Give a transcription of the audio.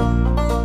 you